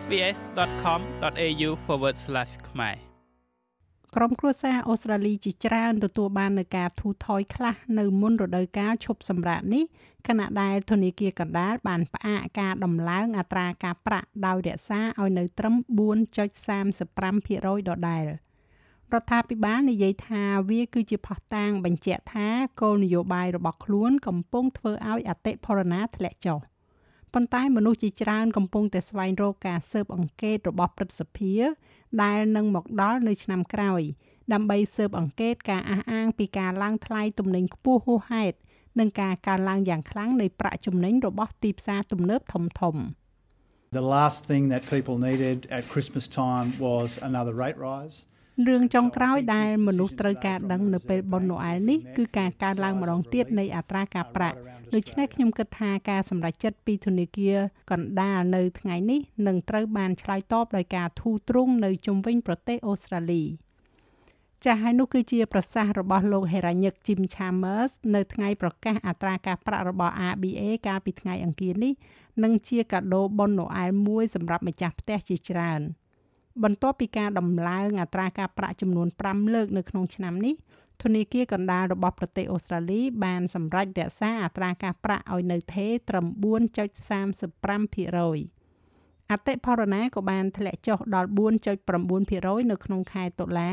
sbs.com.au/ ខ្មែរក្រុមគ្រួសារអូស្ត្រាលីជាច្រើនទទួលបាននូវការធូរថយខ្លះនៅមុនរដូវកាលឈប់សម្រាកនេះខណៈដែលធនាគារកណ្ដាលបានផ្អាកការដំឡើងអត្រាការប្រាក់ដោយរក្សាឲ្យនៅត្រឹម4.35%ដដែលរដ្ឋាភិបាលនិយាយថាវាគឺជាផុសតាងបញ្ជាក់ថាគោលនយោបាយរបស់ខ្លួនកំពុងធ្វើឲ្យអតិផរណាធ្លាក់ចុះ។ ប៉ុន្តែមនុស្សជាច្រើនកំពុងតែស្វែងរកការស៊ើបអង្កេតរបស់ព្រឹទ្ធសភា ដែលនឹងមកដល់នៅឆ្នាំក្រោយ ដើម្បីស៊ើបអង្កេតការអះអាងពីការឡើងថ្លៃទំនិញខ្ពស់ហួសហេតុនិងការកើនឡើងយ៉ាងខ្លាំងនៃប្រាក់ចំណេញរបស់ទីផ្សារទំនើបធំៗ The last thing that people needed at Christmas time was another rate rise. រឿងចុងក្រោយដែលមនុស្សត្រូវការដឹងនៅពេលបុណ្យណូអែលនេះគឺការកើនឡើងម្ដងទៀតនៃអត្រាការប្រាក់ ដូច្នេះខ្ញុំគិតថាការសម្រេចចិត្តពីធនាគារកណ្ដាលនៅថ្ងៃនេះនឹងត្រូវបានឆ្លើយតបដោយការធូរទ្រង់នៅជុំវិញប្រទេសអូស្ត្រាលីចាស់ហើយនោះគឺជាប្រសាសន៍របស់លោកហេរ៉ាញឹក Jim Chalmers នៅថ្ងៃប្រកាសអត្រាការប្រាក់របស់ ABA កាលពីថ្ងៃអង្គារនេះនិងជាកាដូបុណ្យណូអែលមួយសម្រាប់ម្ចាស់ផ្ទះជាច្រើន បន្ទាប់ពីការដំឡើងអត្រាការប្រាក់ចំនួន5លើកនៅក្នុងឆ្នាំនេះ ធនាគារកណ្ដាលរបស់ប្រទេសអូស្ត្រាលីបានសម្រេចរក្សាអត្រាការប្រាក់ឲ្យនៅថេរត្រឹម4.35%អតិផរណាក៏បានធ្លាក់ចុះដល់4.9%នៅក្នុងខែតុលា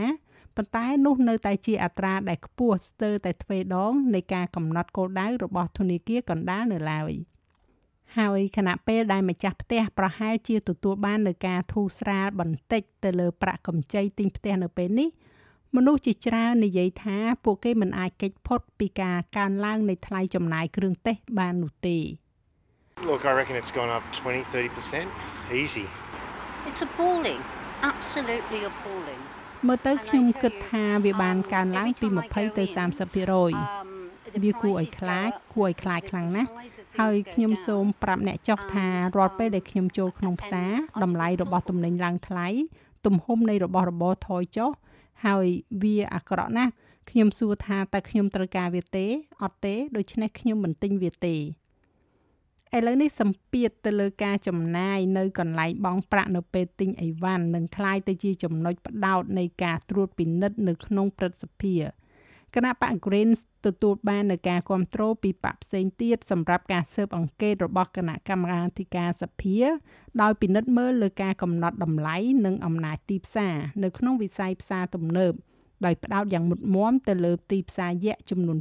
ប៉ុន្តែនោះនៅតែជាអត្រាដែលខ្ពស់ស្ទើរតែទ្វេដងនៃការកំណត់គោលដៅរបស់ធនាគារកណ្ដាលនៅឡើយហើយខណៈពេលដែលម្ចាស់ផ្ទះប្រហែលជាទទួលបាននៅការធូរស្រាលបន្តិចទៅលើប្រាក់កម្ចីទិញផ្ទះនៅពេលនេះ មនុស្សជាច្រើននិយាយថាពួកគេមិនអាចគេចផុតពីការកើនឡើងនៃថ្លៃចំណាយគ្រឿងទេសបាននោះទេ Look, I reckon it's gone up 20 30% easy. It's appalling. Absolutely appalling. មើលទៅខ្ញុំគិតថាវាបានកើនឡើងពី20ទៅ30%វាគួរឲ្យខ្លាចគួរឲ្យខ្លាចខ្លាំងណាស់ហើយខ្ញុំសូមប្រាប់អ្នកចុះថារាល់ពេលដែលខ្ញុំចូលក្នុងផ្សារតម្លៃរបស់ទំនិញឡើងថ្លៃទំហំនៃរបស់របរថយចុះ ហើយវាអាក្រក់ណាស់ខ្ញុំសួរថាតើខ្ញុំត្រូវការវាទេអត់ទេដូច្នេះខ្ញុំមិនទិញវាទេឥឡូវនេះសម្ពាធទៅលើការចំណាយនៅកន្លែងបង់ប្រាក់នៅពេលទិញអីវ៉ាន់នឹងคล้ายទៅជាចំណុចផ្ដោតនៃការត្រួតពិនិត្យនៅក្នុងព្រឹទ្ធសភា គណៈបក Greens ទទួលបាននូវការគ្រប់គ្រងពីបកផ្សេងទៀតសម្រាប់ការស៊ើបអង្កេតរបស់គណៈកម្មការធិការសភា ដោយពិនិត្យមើលលើការកំណត់តម្លៃនិងអំណាចទីផ្សារនៅក្នុងវិស័យផ្សារទំនើបដោយផ្ដោតយ៉ាងមុតមមទៅលើទីផ្សារយក្សចំនួន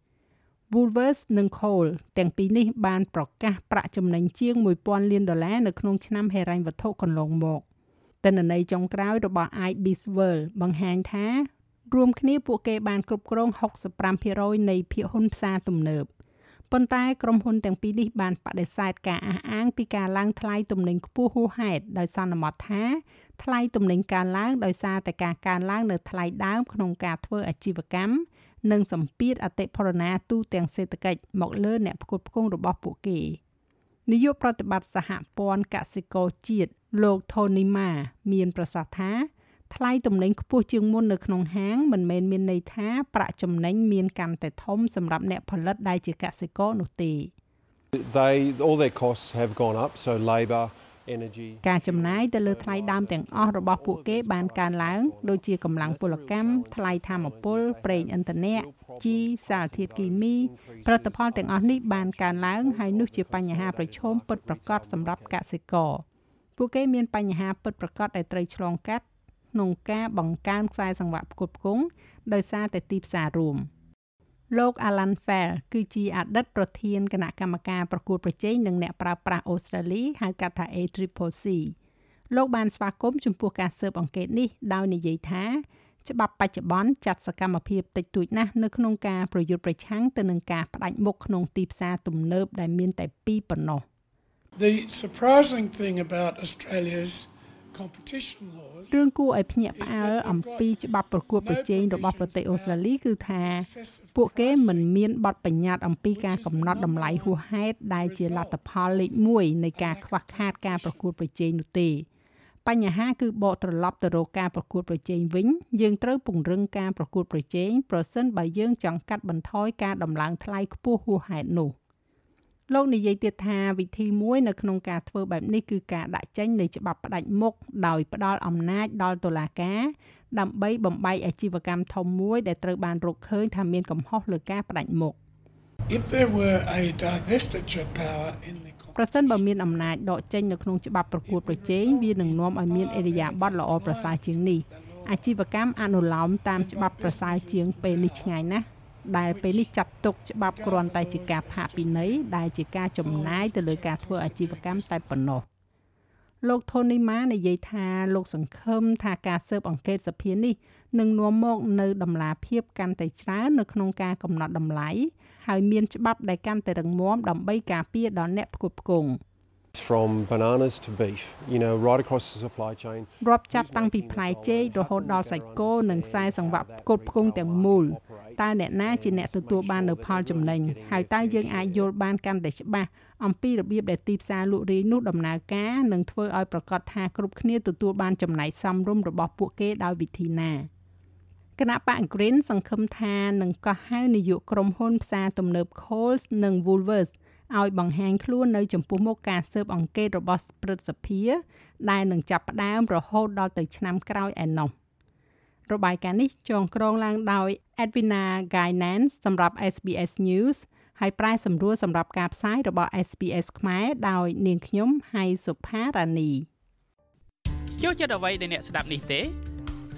2 Woolworths និង Coles ទាំងពីរនេះបានប្រកាសប្រាក់ចំណេញជាង1000លានដុល្លារនៅក្នុងឆ្នាំហិរញ្ញវត្ថុកន្លងមកទិន្នន័យចុងក្រោយរបស់ IBIS World បង្ហាញថា រួមគ្នាពួកគេបានគ្រប់គ្រង65%នៃភាគហ៊ុនផ្សារទំនើបប៉ុន្តែក្រុមហ៊ុនទាំងពីរនេះបានបដិសេធការអះអាងពីការឡើងថ្លៃទំនិញខ្ពស់ហួសហេតុដោយសន្មតថាថ្លៃទំនិញកើនឡើងដោយសារតែការកើនឡើងនៅថ្លៃដើមក្នុងការធ្វើអាជីវកម្មនិងសម្ពាធអតិផរណាទូទាំងសេដ្ឋកិច្ចមកលើអ្នកផ្គត់ផ្គង់របស់ពួកគេនាយកប្រតិបត្តិសហព័ន្ធកសិករជាតិលោក Tony Ma មានប្រសាសន៍ថា ថ្លៃទំនិញខ្ពស់ជាងមុននៅក្នុងហាងមិនមែនមានន័យថាប្រាក់ចំណេញមានកាន់តែធំសម្រាប់អ្នកផលិតដែលជាកសិករនោះទេ They all their costs have gone up so labor energy ការចំណាយទៅលើថ្លៃដើមទាំងអស់របស់ពួកគេបានកើនឡើងដូចជាកម្លាំងពលកម្មថ្លៃធម្មពលប្រេងឥន្ធនៈជីសារធាតុគីមីផលិតផលទាំងអស់នេះបានកើនឡើងហើយនោះជាបញ្ហាប្រឈមពិតប្រាកដសម្រាប់កសិករពួកគេមានបញ្ហាពិតប្រាកដដែលត្រូវឆ្លងកាត់ ក្នុងការបង្កើនខ្សែសង្វាក់ផ្គត់ផ្គង់ដោយសារតែទីផ្សាររួមលោក Alan Fell គឺជាអតីតប្រធានគណៈកម្មការប្រកួតប្រជែងនឹងអ្នកប្រើប្រាស់អូស្ត្រាលីហៅកាត់ថា ACCC លោកបានស្វាគមន៍ចំពោះការស៊ើបអង្កេតនេះដោយនិយាយថា ច្បាប់បច្ចុប្បន្នចាត់សកម្មភាពតិចតួចណាស់នៅក្នុងការប្រយុទ្ធប្រឆាំងទៅនឹងការផ្ដាច់មុខក្នុងទីផ្សារទំនើបដែលមានតែពីរប៉ុណ្ណោះ The surprising thing about Australia's រឿងគួរឲ្យភ្ញាក់ផ្អើលអំពីច្បាប់ប្រកួតប្រជែងរបស់ប្រទេសអូស្ត្រាលីគឺថា ពួកគេមិនមានបទបញ្ញត្តិអំពីការកំណត់តម្លៃហួសហេតុដែលជាលទ្ធផលលេខ1នៃការខ្វះខាតការប្រកួតប្រជែងនោះទេបញ្ហាគឺបកត្រឡប់ទៅរកការប្រកួតប្រជែងវិញយើងត្រូវពង្រឹងការប្រកួតប្រជែងប្រសិនបើយើងចង់កាត់បន្ថយការដំឡើងថ្លៃខ្ពស់ហួសហេតុនោះ លោកនិយាយទៀតថាវិធីមួយនៅក្នុងការធ្វើបែបនេះគឺការដាក់ចេញនៃច្បាប់ផ្ដាច់មុខដោយផ្ដាល់អំណាចដល់តុលាការដើម្បីបំបីអាជីវកម្មធំមួយដែលត្រូវបានរកឃើញថាមានកំហុសលើការផ្ដាច់មុខ If there were a divestiture power in the ប្រសិនបើមានអំណាចដកចេញនៅក្នុងច្បាប់ប្រកួតប្រជែងវានឹងនាំឲ្យមានអេរយាប័តល្អប្រសើរជាងនេះអាជីវកម្មអនុលោមតាមច្បាប់ប្រសើរជាងពេលនេះឆ្ងាយណាស់ ដែលពេលនេះចាត់ទុកច្បាប់គ្រាន់តែជាការផាកពិន័យដែលជាការចំណាយទៅលើការធ្វើអាជីវកម្មតែប៉ុណ្ណោះលោក Tony Ma និយាយថាលោកសង្ឃឹមថាការស៊ើបអង្កេតសភានេះនឹងនាំមកនៅដំណាភាពកាន់តែច្រើននៅក្នុងការកំណត់តម្លៃហើយមានច្បាប់ដែលកាន់តែរឹងមាំដើម្បីការពារដល់អ្នកផ្គត់ផ្គង់ from bananas to beef, you know, right across the supply chain. រាប់ចាប់តាំងពីផ្លែចេករហូតដល់សាច់គោនិងខ្សែសង្វាក់ផ្គត់ផ្គង់ទាំងមូលតើអ្នកណាជាអ្នកទទួលបាននៅផលចំណេញហើយតើយើងអាចយល់បានកាន់តែច្បាស់អំពីរបៀបដែលទីផ្សារលក់រាយនោះដំណើរការនិងធ្វើឲ្យប្រកាសថាគ្រប់គ្នាទទួលបានចំណែកសមរម្យរបស់ពួកគេដោយវិធីណាគណៈបក Green សង្ឃឹមថានឹងកោះហៅនាយកក្រុមហ៊ុនផ្សារទំនើប Coles និង Woolworths ឲ្យបង្ហាញខ្លួននៅចំពោះមុខការស៊ើបអង្កេតរបស់ព្រឹទ្ធសភា ដែលនឹងចាប់ផ្ដើមរហូតដល់ទៅឆ្នាំក្រោយឯណោះរបាយការណ៍នេះចងក្រងឡើងដោយ Edwina Gainans សម្រាប់ SBS News ហើយប្រែសម្រួលសម្រាប់ការផ្សាយរបស់ SBS ខ្មែរដោយនាងខ្ញុំហៃសុផារ៉ានីចូលចិត្តអ្វីដែលអ្នកស្ដាប់នេះទេ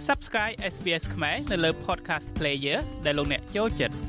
Subscribe SBS ខ្មែរនៅលើ Podcast Player ដែលលោកអ្នកចូលចិត្ត